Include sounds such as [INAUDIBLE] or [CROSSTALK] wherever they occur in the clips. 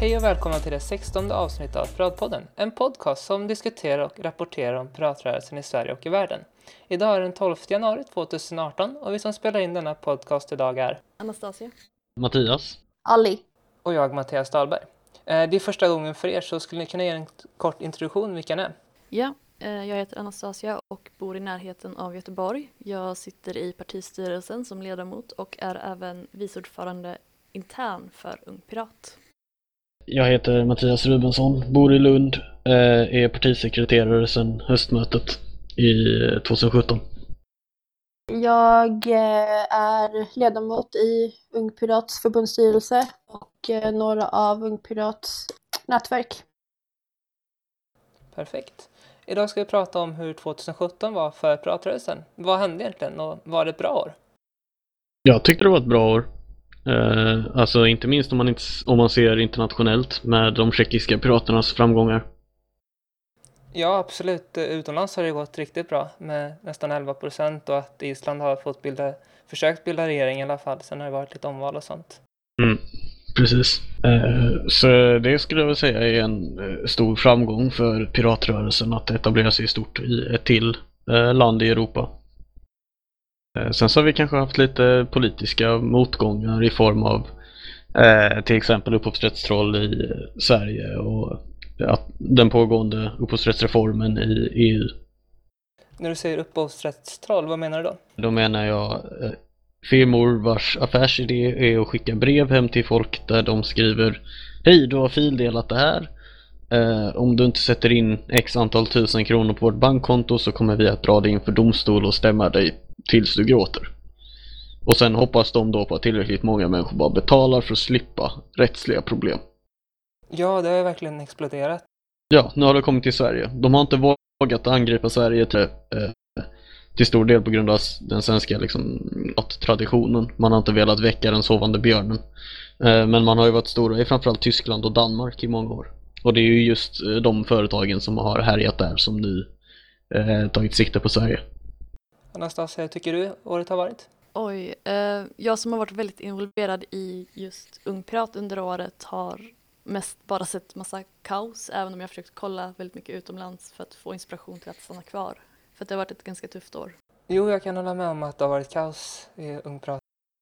Hej och välkomna till det 16 avsnittet av Piratpodden, en podcast som diskuterar och rapporterar om piratrörelsen i Sverige och i världen. Idag är den 12 januari 2018 och vi som spelar in denna podcast idag är Anastasia. Mattias. Ali. och jag Mattias Dahlberg. Eh, Det är första gången för er så skulle ni kunna ge en kort introduktion vilka ni är? Ja, eh, jag heter Anastasia och bor i närheten av Göteborg. Jag sitter i partistyrelsen som ledamot och är även viceordförande intern för Ung Pirat. Jag heter Mattias Rubensson, bor i Lund, eh, är partisekreterare sedan höstmötet i eh, 2017. Jag eh, är ledamot i Ung Pirats förbundsstyrelse och eh, några av Ung Pirats nätverk. Perfekt. Idag ska vi prata om hur 2017 var för piratrörelsen. Vad hände egentligen och var det ett bra år? Jag tyckte det var ett bra år. Eh, alltså inte minst om man, inte, om man ser internationellt med de tjeckiska piraternas framgångar. Ja, absolut. Utomlands har det gått riktigt bra med nästan 11 procent och att Island har fått bilda, försökt bilda regering i alla fall. Sen har det varit lite omval och sånt. Mm, precis. Eh, så det skulle jag väl säga är en eh, stor framgång för piratrörelsen att etablera sig stort i ett till eh, land i Europa. Eh, Sen så har vi kanske haft lite politiska motgångar i form av eh, till exempel upphovsrättstroll i eh, Sverige och att den pågående upphovsrättsreformen i EU. När du säger upphovsrättstroll, vad menar du då? Då menar jag eh, firmor vars affärsidé är att skicka brev hem till folk där de skriver Hej, du har fildelat det här. Eh, om du inte sätter in x antal tusen kronor på vårt bankkonto så kommer vi att dra dig inför domstol och stämma dig tills du gråter. Och sen hoppas de då på att tillräckligt många människor bara betalar för att slippa rättsliga problem. Ja, det har ju verkligen exploderat. Ja, nu har det kommit till Sverige. De har inte vågat angripa Sverige till, eh, till stor del på grund av den svenska liksom, traditionen. Man har inte velat väcka den sovande björnen. Eh, men man har ju varit stora i framförallt Tyskland och Danmark i många år. Och det är ju just eh, de företagen som har härjat där som nu eh, tagit sikte på Sverige. Anastasia, hur tycker du året har varit? Oj, eh, jag som har varit väldigt involverad i just Ung Pirat under året har mest bara sett massa kaos, även om jag har försökt kolla väldigt mycket utomlands för att få inspiration till att stanna kvar. För att det har varit ett ganska tufft år. Jo, jag kan hålla med om att det har varit kaos i Ung Prat.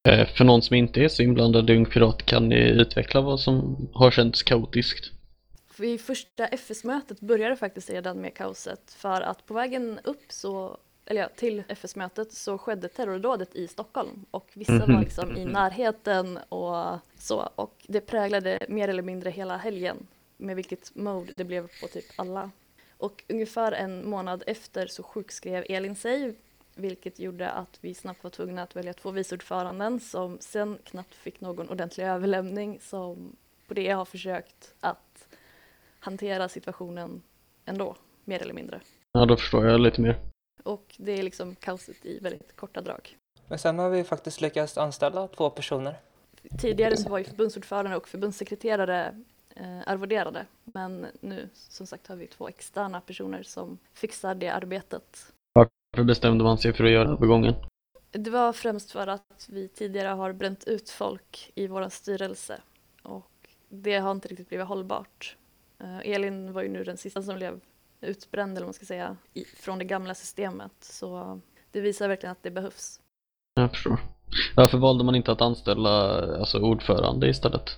Eh, för någon som inte är så inblandad i Ung Pirat kan ni utveckla vad som har känts kaotiskt. Vid första FS-mötet började faktiskt redan med kaoset för att på vägen upp så, eller ja, till FS-mötet så skedde terrordådet i Stockholm och vissa var Mhm. liksom i närheten och så och det präglade mer eller mindre hela helgen med vilket mode det blev på typ alla. Och ungefär en månad efter så sjukskrev Elin sig vilket gjorde att vi snabbt var tvungna att välja två viceordföranden som sen knappt fick någon ordentlig överlämning som på det har försökt att hantera situationen ändå, mer eller mindre. Ja, då förstår jag lite mer. Och det är liksom kaoset i väldigt korta drag. Men sen har vi faktiskt lyckats anställa två personer. Tidigare så var ju förbundsordförande och förbundssekreterare eh, arvoderade, men nu som sagt har vi två externa personer som fixar det arbetet. Varför bestämde man sig för att göra övergången? Det var främst för att vi tidigare har bränt ut folk i vår styrelse och det har inte riktigt blivit hållbart. Eh, Elin var ju nu den sista som blev utbränd eller vad man ska säga från det gamla systemet så det visar verkligen att det behövs. Jag förstår. Varför valde man inte att anställa alltså, ordförande istället?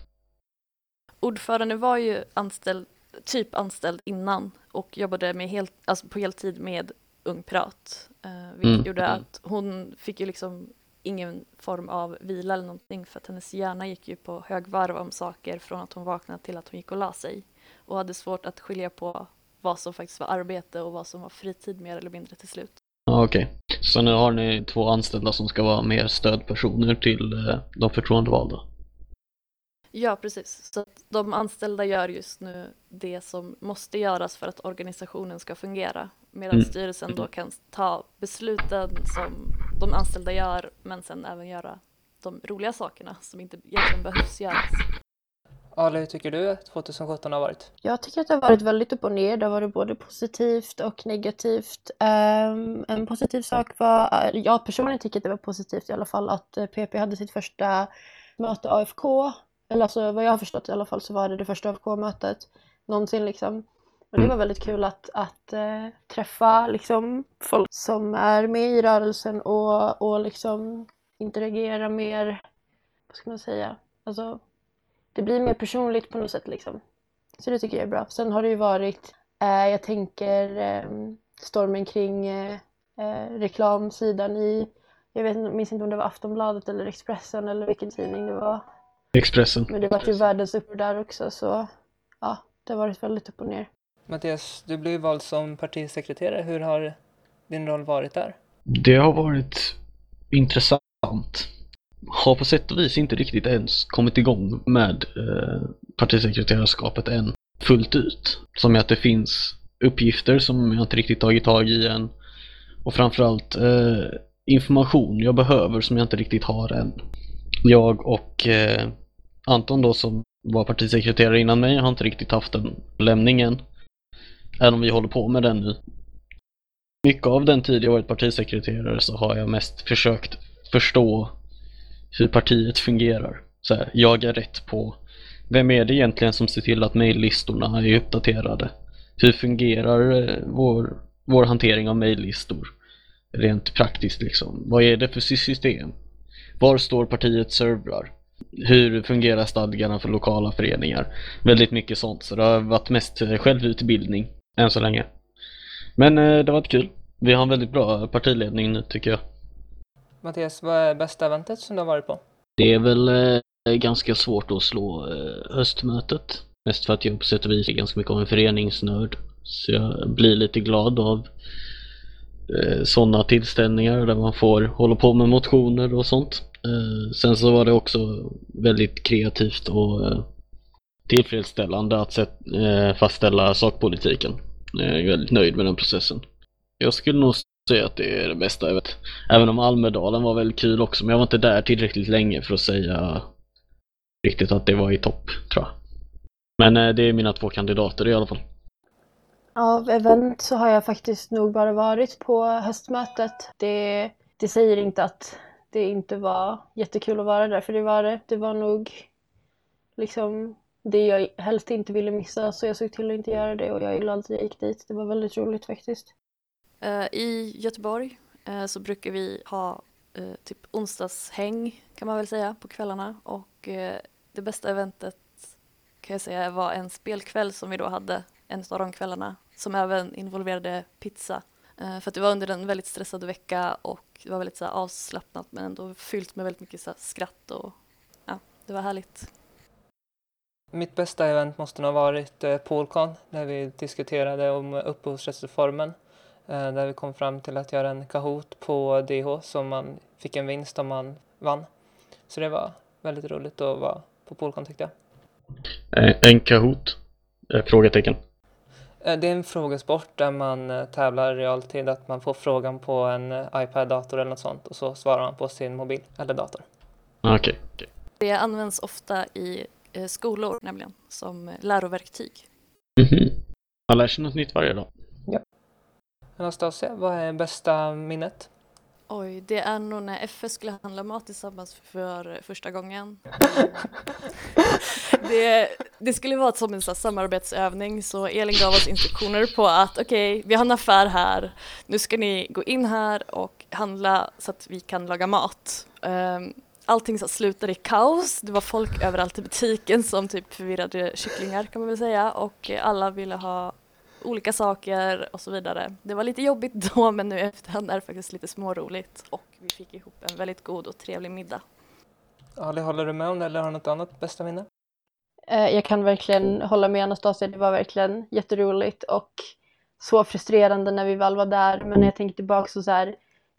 Ordförande var ju anställd, typ anställd innan och jobbade med helt, alltså på heltid med Ung Pirat. Eh, vilket Mm, gjorde att hon fick ju liksom ingen form av vila eller någonting för att hennes hjärna gick ju på högvarv om saker från att hon vaknade till att hon gick och la sig. Och hade svårt att skilja på vad som faktiskt var arbete och vad som var fritid mer eller mindre till slut. Okej. Så nu har ni två anställda som ska vara mer stödpersoner till eh, de förtroendevalda? Ja, precis. Så de anställda gör just nu det som måste göras för att organisationen ska fungera. Medan Mm. styrelsen då kan ta besluten som de anställda gör, men sen även göra de roliga sakerna som inte egentligen behövs göras. Ali, hur tycker du att 2017 har varit? Jag tycker att det har varit väldigt upp och ner. Det har varit både positivt och negativt. Ehm, en positiv sak var, jag personligen tycker att det var positivt i alla fall, att eh, PP hade sitt första möte AFK eller alltså vad jag har förstått i alla fall så var det det första AFK-mötet någonsin liksom. Och det var väldigt kul att, att eh, träffa liksom folk som är med i rörelsen och, och liksom interagera mer, vad ska man säga, alltså det blir mer personligt på något sätt liksom. Så det tycker jag är bra. Sen har det ju varit, eh, jag tänker eh, stormen kring eh, eh, reklamsidan i, jag vet, inte- minns inte om det var Aftonbladet eller Expressen eller vilken tidning det var. Expressen. Men det var ju världens uppror där också så ja, det har varit väldigt upp och ner. Mattias, du blev vald som partisekreterare. Hur har din roll varit där? Det har varit intressant. Har på sätt och vis inte riktigt ens kommit igång med eh, partisekreterarskapet än fullt ut. Som är att det finns uppgifter som jag inte riktigt tagit tag i än. Och framförallt eh, information jag behöver som jag inte riktigt har än. Jag och eh, Anton då som var partisekreterare innan mig har inte riktigt haft den lämningen. Även om vi håller på med den nu. Mycket av den tid jag varit partisekreterare så har jag mest försökt förstå hur partiet fungerar. Så här, jag är rätt på vem är det egentligen som ser till att mejllistorna är uppdaterade? Hur fungerar eh, vår, vår hantering av mejllistor? Rent praktiskt liksom. Vad är det för system? Var står partiets servrar? Hur fungerar stadgarna för lokala föreningar? Väldigt mycket sånt. Så det har varit mest eh, självutbildning än så länge. Men eh, det har varit kul. Vi har en väldigt bra partiledning nu tycker jag. Mattias, vad är bästa eventet som du har varit på? Det är väl eh, ganska svårt att slå eh, höstmötet. Mest för att jag på sätt och vis är ganska mycket av en föreningsnörd. Så jag blir lite glad av eh, sådana tillställningar där man får hålla på med motioner och sånt. Eh, sen så var det också väldigt kreativt och eh, tillfredsställande att set, eh, fastställa sakpolitiken. Eh, jag är väldigt nöjd med den processen. Jag skulle nog säga att det är det bästa jag vet. Även om Almedalen var väldigt kul också, men jag var inte där tillräckligt länge för att säga riktigt att det var i topp, tror jag. Men eh, det är mina två kandidater i alla fall. Av event så har jag faktiskt nog bara varit på höstmötet. Det, det säger inte att det inte var jättekul att vara där, för det var det. Det var nog liksom det jag helst inte ville missa, så jag såg till att inte göra det och jag är glad att jag gick dit. Det var väldigt roligt faktiskt. Eh, I Göteborg eh, så brukar vi ha eh, typ onsdagshäng kan man väl säga på kvällarna och det bästa eventet kan jag säga var en spelkväll som vi då hade en av de kvällarna som även involverade pizza. För att det var under en väldigt stressad vecka och det var väldigt så här, avslappnat men ändå fyllt med väldigt mycket så skratt och ja, det var härligt. Mitt bästa event måste nog ha varit Polkon där vi diskuterade om upphovsrättsreformen. Eh, där vi kom fram till att göra en Kahoot på DH som man fick en vinst om man vann. Så det var väldigt roligt att vara på Polcon tyckte jag. Eh, en Kahoot? Eh, frågetecken. Det är en frågesport där man tävlar i realtid, att man får frågan på en iPad, dator eller något sånt och så svarar man på sin mobil eller dator. Ah, Okej. okej. Det används ofta i skolor nämligen som läroverktyg. Mhm. Man lär sig något nytt varje dag. Anastasia, vad är bästa minnet? Oj, det är nog när FS skulle handla mat tillsammans för första gången. [LAUGHS] det, det skulle vara som en så samarbetsövning så Elin gav oss instruktioner på att okej, vi har en affär här, nu ska ni gå in här och handla så att vi kan laga mat. Um, allting så slutade i kaos, det var folk överallt i butiken som typ förvirrade kycklingar kan man väl säga och alla ville ha olika saker och så vidare. Det var lite jobbigt [LAUGHS] då men nu i efterhand är det faktiskt lite småroligt och vi fick ihop en väldigt god och trevlig middag. Ali, håller du med om det eller har du något annat bästa minne? Eh, Jag kan verkligen hålla med Anastasia, det var verkligen jätteroligt och så frustrerande när vi väl var där. Men när jag tänker tillbaka så, så här,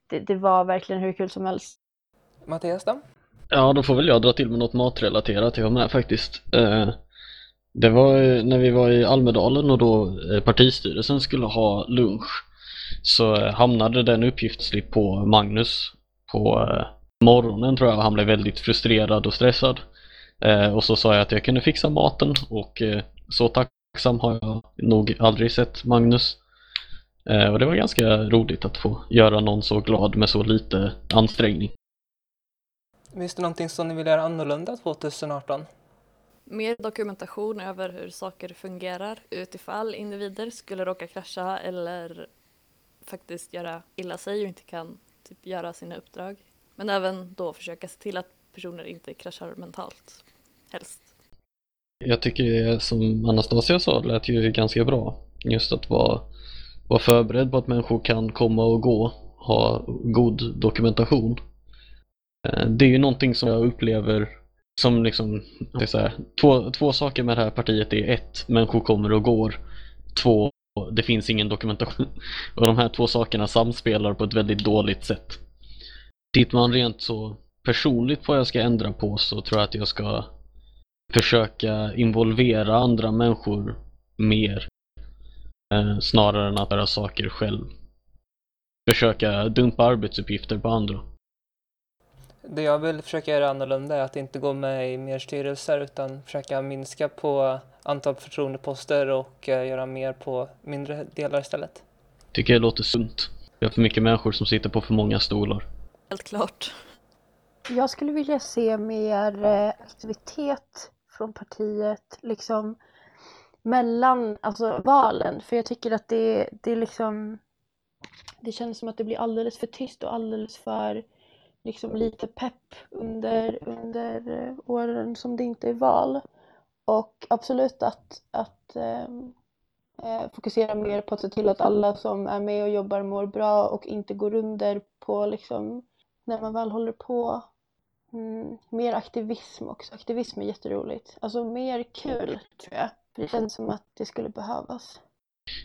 det, det var verkligen hur kul som helst. Mattias då? Ja, då får väl jag dra till med något matrelaterat jag med faktiskt. Det var eh, när vi var i Almedalen och då eh, partistyrelsen skulle ha lunch så eh, hamnade den uppgiftsslip på Magnus på morgonen tror jag. Han blev väldigt frustrerad och stressad. Och så sa jag att jag kunde fixa maten och så tacksam har jag nog aldrig sett Magnus. Och det var ganska roligt att få göra någon så glad med så lite ansträngning. Finns det någonting som ni vill göra annorlunda 2018? Mer dokumentation över hur saker fungerar utifall individer skulle råka krascha eller faktiskt göra illa sig och inte kan typ göra sina uppdrag. Men även då försöka se till att personer inte kraschar mentalt, helst. Jag tycker det som Anastasia sa lät ju ganska bra. Just att vara, vara förberedd på att människor kan komma och gå, ha god dokumentation. Eh, det är ju någonting som jag upplever som liksom, det är så här, två, två saker med det här partiet är ett, människor kommer och går. Två, det finns ingen dokumentation. [LAUGHS] Och de här två sakerna samspelar på ett väldigt dåligt sätt. Tittar man rent så personligt på vad jag ska ändra på så tror jag att jag ska försöka involvera andra människor mer eh, snarare än att göra saker själv. Försöka dumpa arbetsuppgifter på andra. Det jag vill försöka göra annorlunda är att inte gå med i mer styrelser utan försöka minska på antal förtroendeposter och eh, göra mer på mindre delar istället. Tycker jag låter sunt. Vi har för mycket människor som sitter på för många stolar. Helt klart. Jag skulle vilja se mer eh, aktivitet från partiet liksom mellan alltså, valen. För jag tycker att det, det är liksom det känns som att det blir alldeles för tyst och alldeles för liksom lite pepp under, under eh, åren som det inte är val. Och absolut att, att ehm, eh, fokusera mer på att se till att alla som är med och jobbar mår bra och inte går under på liksom när man väl håller på. Mm, mer aktivism också. Aktivism är jätteroligt. Alltså mer kul tror jag. För det känns som att det skulle behövas.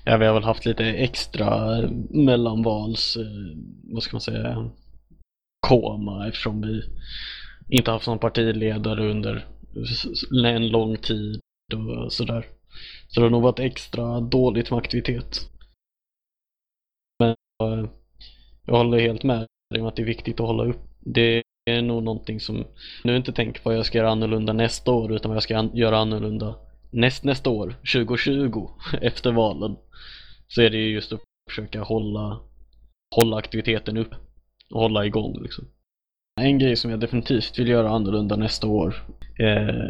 Ja, vi har väl haft lite extra mellanvals, eh, vad ska man säga, koma eftersom vi inte haft någon partiledare under en lång tid och sådär. Så det har nog varit extra dåligt med aktivitet. Men eh, jag håller helt med dig om att det är viktigt att hålla upp. Det är nog någonting som, nu inte tänker på vad jag ska göra annorlunda nästa år utan vad jag ska göra annorlunda näst, nästa år, 2020, [LAUGHS] efter valen. Så är det ju just att försöka hålla, hålla aktiviteten upp och hålla igång liksom. En grej som jag definitivt vill göra annorlunda nästa år eh,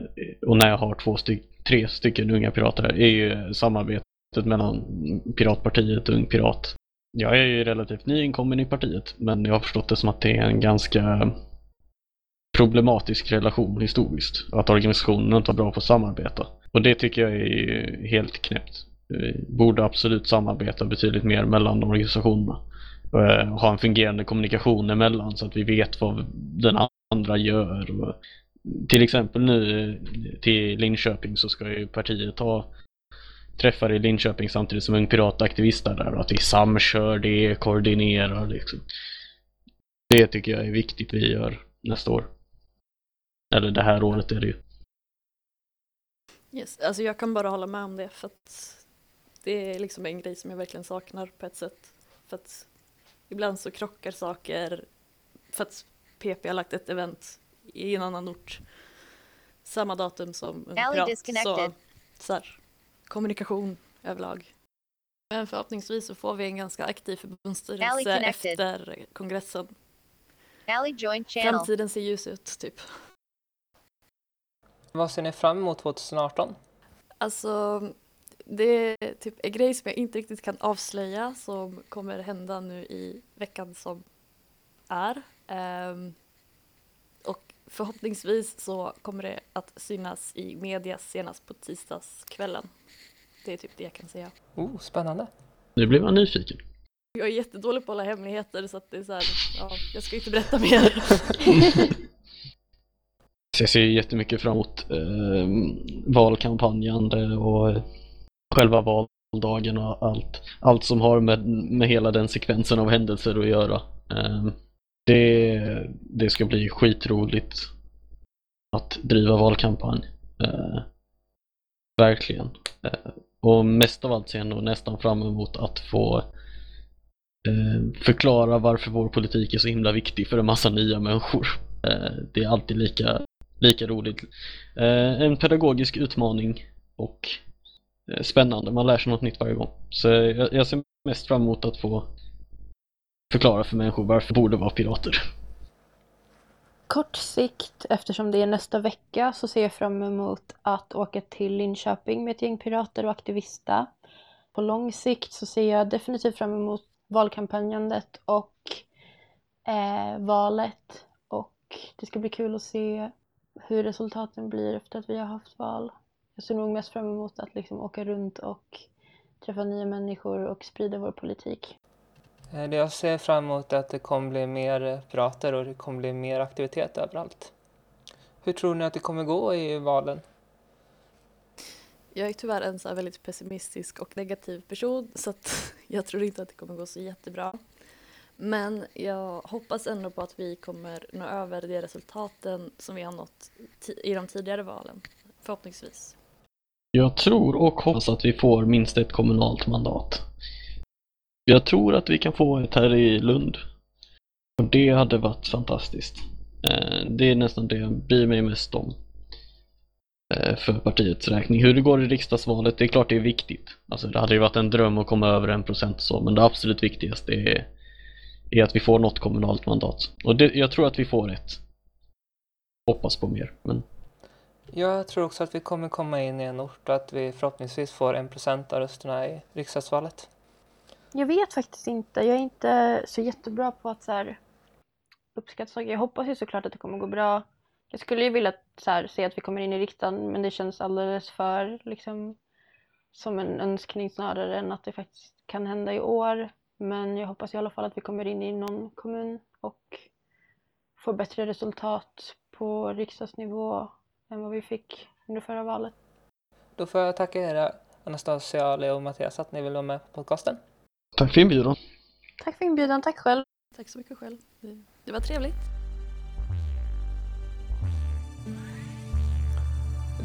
och när jag har två styck, tre stycken unga pirater här är ju samarbetet mellan Piratpartiet och Ung Pirat. Jag är ju relativt nyinkommen i partiet men jag har förstått det som att det är en ganska problematisk relation historiskt. Att organisationen inte var bra på att samarbeta. Och det tycker jag är ju helt knäppt. Vi borde absolut samarbeta betydligt mer mellan organisationerna. Eh, Ha en fungerande kommunikation emellan så att vi vet vad den andra gör. Och till exempel nu eh, till Linköping så ska ju partiet ha träffar i Linköping samtidigt som Ung Pirat aktivister där och att vi samkör det, koordinerar liksom. Det tycker jag är viktigt vi gör nästa år. Eller det här året är det ju. Yes. Alltså jag kan bara hålla med om det för att det är liksom en grej som jag verkligen saknar på ett sätt. För att ibland så krockar saker för att PP har lagt ett event i en annan ort samma datum som Ung Ally Pirat. disconnected. Så, så här, kommunikation överlag. Men förhoppningsvis så får vi en ganska aktiv förbundsstyrelse efter kongressen. Framtiden ser ljus ut, typ. Vad ser ni fram emot 2018? Alltså, det är typ en grej som jag inte riktigt kan avslöja som kommer hända nu i veckan som är. Ehm, och förhoppningsvis så kommer det att synas i media senast på tisdagskvällen. Det är typ det jag kan säga. Oh, spännande. Nu blir man nyfiken. Jag är jättedålig på att hålla hemligheter så att det är så här, ja, jag ska inte berätta mer. Så [LAUGHS] jag ser ju jättemycket fram emot eh, valkampanjande och själva valdagen och allt, allt som har med, med hela den sekvensen av händelser att göra. Eh, det, det ska bli skitroligt att driva valkampanj. Eh, verkligen. Eh, och mest av allt ser jag nog nästan fram emot att få eh, förklara varför vår politik är så himla viktig för en massa nya människor. Eh, det är alltid lika lika roligt. Eh, en pedagogisk utmaning och Eh, spännande. Man lär sig något nytt varje gång. Så jag, jag ser mest fram emot att få förklara för människor varför de borde vara pirater. kort sikt, eftersom det är nästa vecka, så ser jag fram emot att åka till Linköping med ett gäng pirater och aktivista. På lång sikt så ser jag definitivt fram emot valkampanjandet och eh, valet. Och det ska bli kul att se hur resultaten blir efter att vi har haft val. Jag ser nog mest fram emot att liksom åka runt och träffa nya människor och sprida vår politik. Eh, Det jag ser fram emot är att det kommer bli mer eh, pirater och det kommer bli mer aktivitet överallt. Hur tror ni att det kommer gå i valen? Jag är tyvärr en så här väldigt pessimistisk och negativ person så att [LAUGHS] jag tror inte att det kommer gå så jättebra. Men jag hoppas ändå på att vi kommer nå över de resultaten som vi har nått i de tidigare valen. Förhoppningsvis. Jag tror och hoppas att vi får minst ett kommunalt mandat. Jag tror att vi kan få ett här i Lund. Och det hade varit fantastiskt. Eh, det är nästan det jag bryr mig mest om. Eh, för partiets räkning. Hur det går i riksdagsvalet, det är klart det är viktigt. Alltså det hade ju varit en dröm att komma över en procent och så, men det absolut viktigaste är, är att vi får något kommunalt mandat. Och det, jag tror att vi får ett. Hoppas på mer, men jag tror också att vi kommer komma in i en ort och att vi förhoppningsvis får en procent av rösterna i riksdagsvalet. Jag vet faktiskt inte. Jag är inte så jättebra på att så här, uppskatta saker. Jag hoppas ju såklart att det kommer gå bra. Jag skulle ju vilja så här, se att vi kommer in i riksdagen men det känns alldeles för liksom, som en önskning snarare än att det faktiskt kan hända i år. Men jag hoppas i alla fall att vi kommer in i någon kommun och får bättre resultat på riksdagsnivå än vad vi fick under förra valet. Då får jag tacka er Anastasia, Leo och Mattias att ni vill vara med på podcasten. tack för inbjudan. Tack för inbjudan, tack själv. Tack så mycket själv. Det, det var trevligt.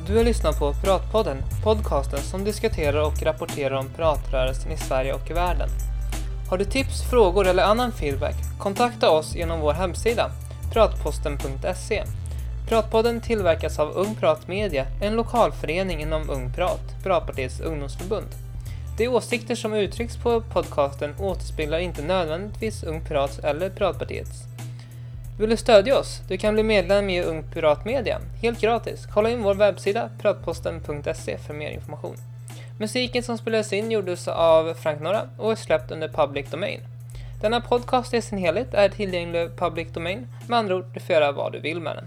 Du har lyssnat på Piratpodden, podcasten som diskuterar och rapporterar om piratrörelsen i Sverige och i världen. Har du tips, frågor eller annan feedback? Kontakta oss genom vår hemsida, piratposten.se. Pratpodden tillverkas av Ung Pirat Media, en lokalförening inom Ung Pirat, Piratpartiets ungdomsförbund. De åsikter som uttrycks på podcasten återspeglar inte nödvändigtvis Ung Pirats eller Piratpartiets. Vill du stödja oss? Du kan bli medlem i Ung Pirat Media, helt gratis. Kolla in vår webbsida Pratposten.se, för mer information. Musiken som spelades in gjordes av Frank Norra och är släppt under Public Domain. Denna podcast i sin helhet är tillgänglig public domain, med andra ord, du får göra vad du vill med den.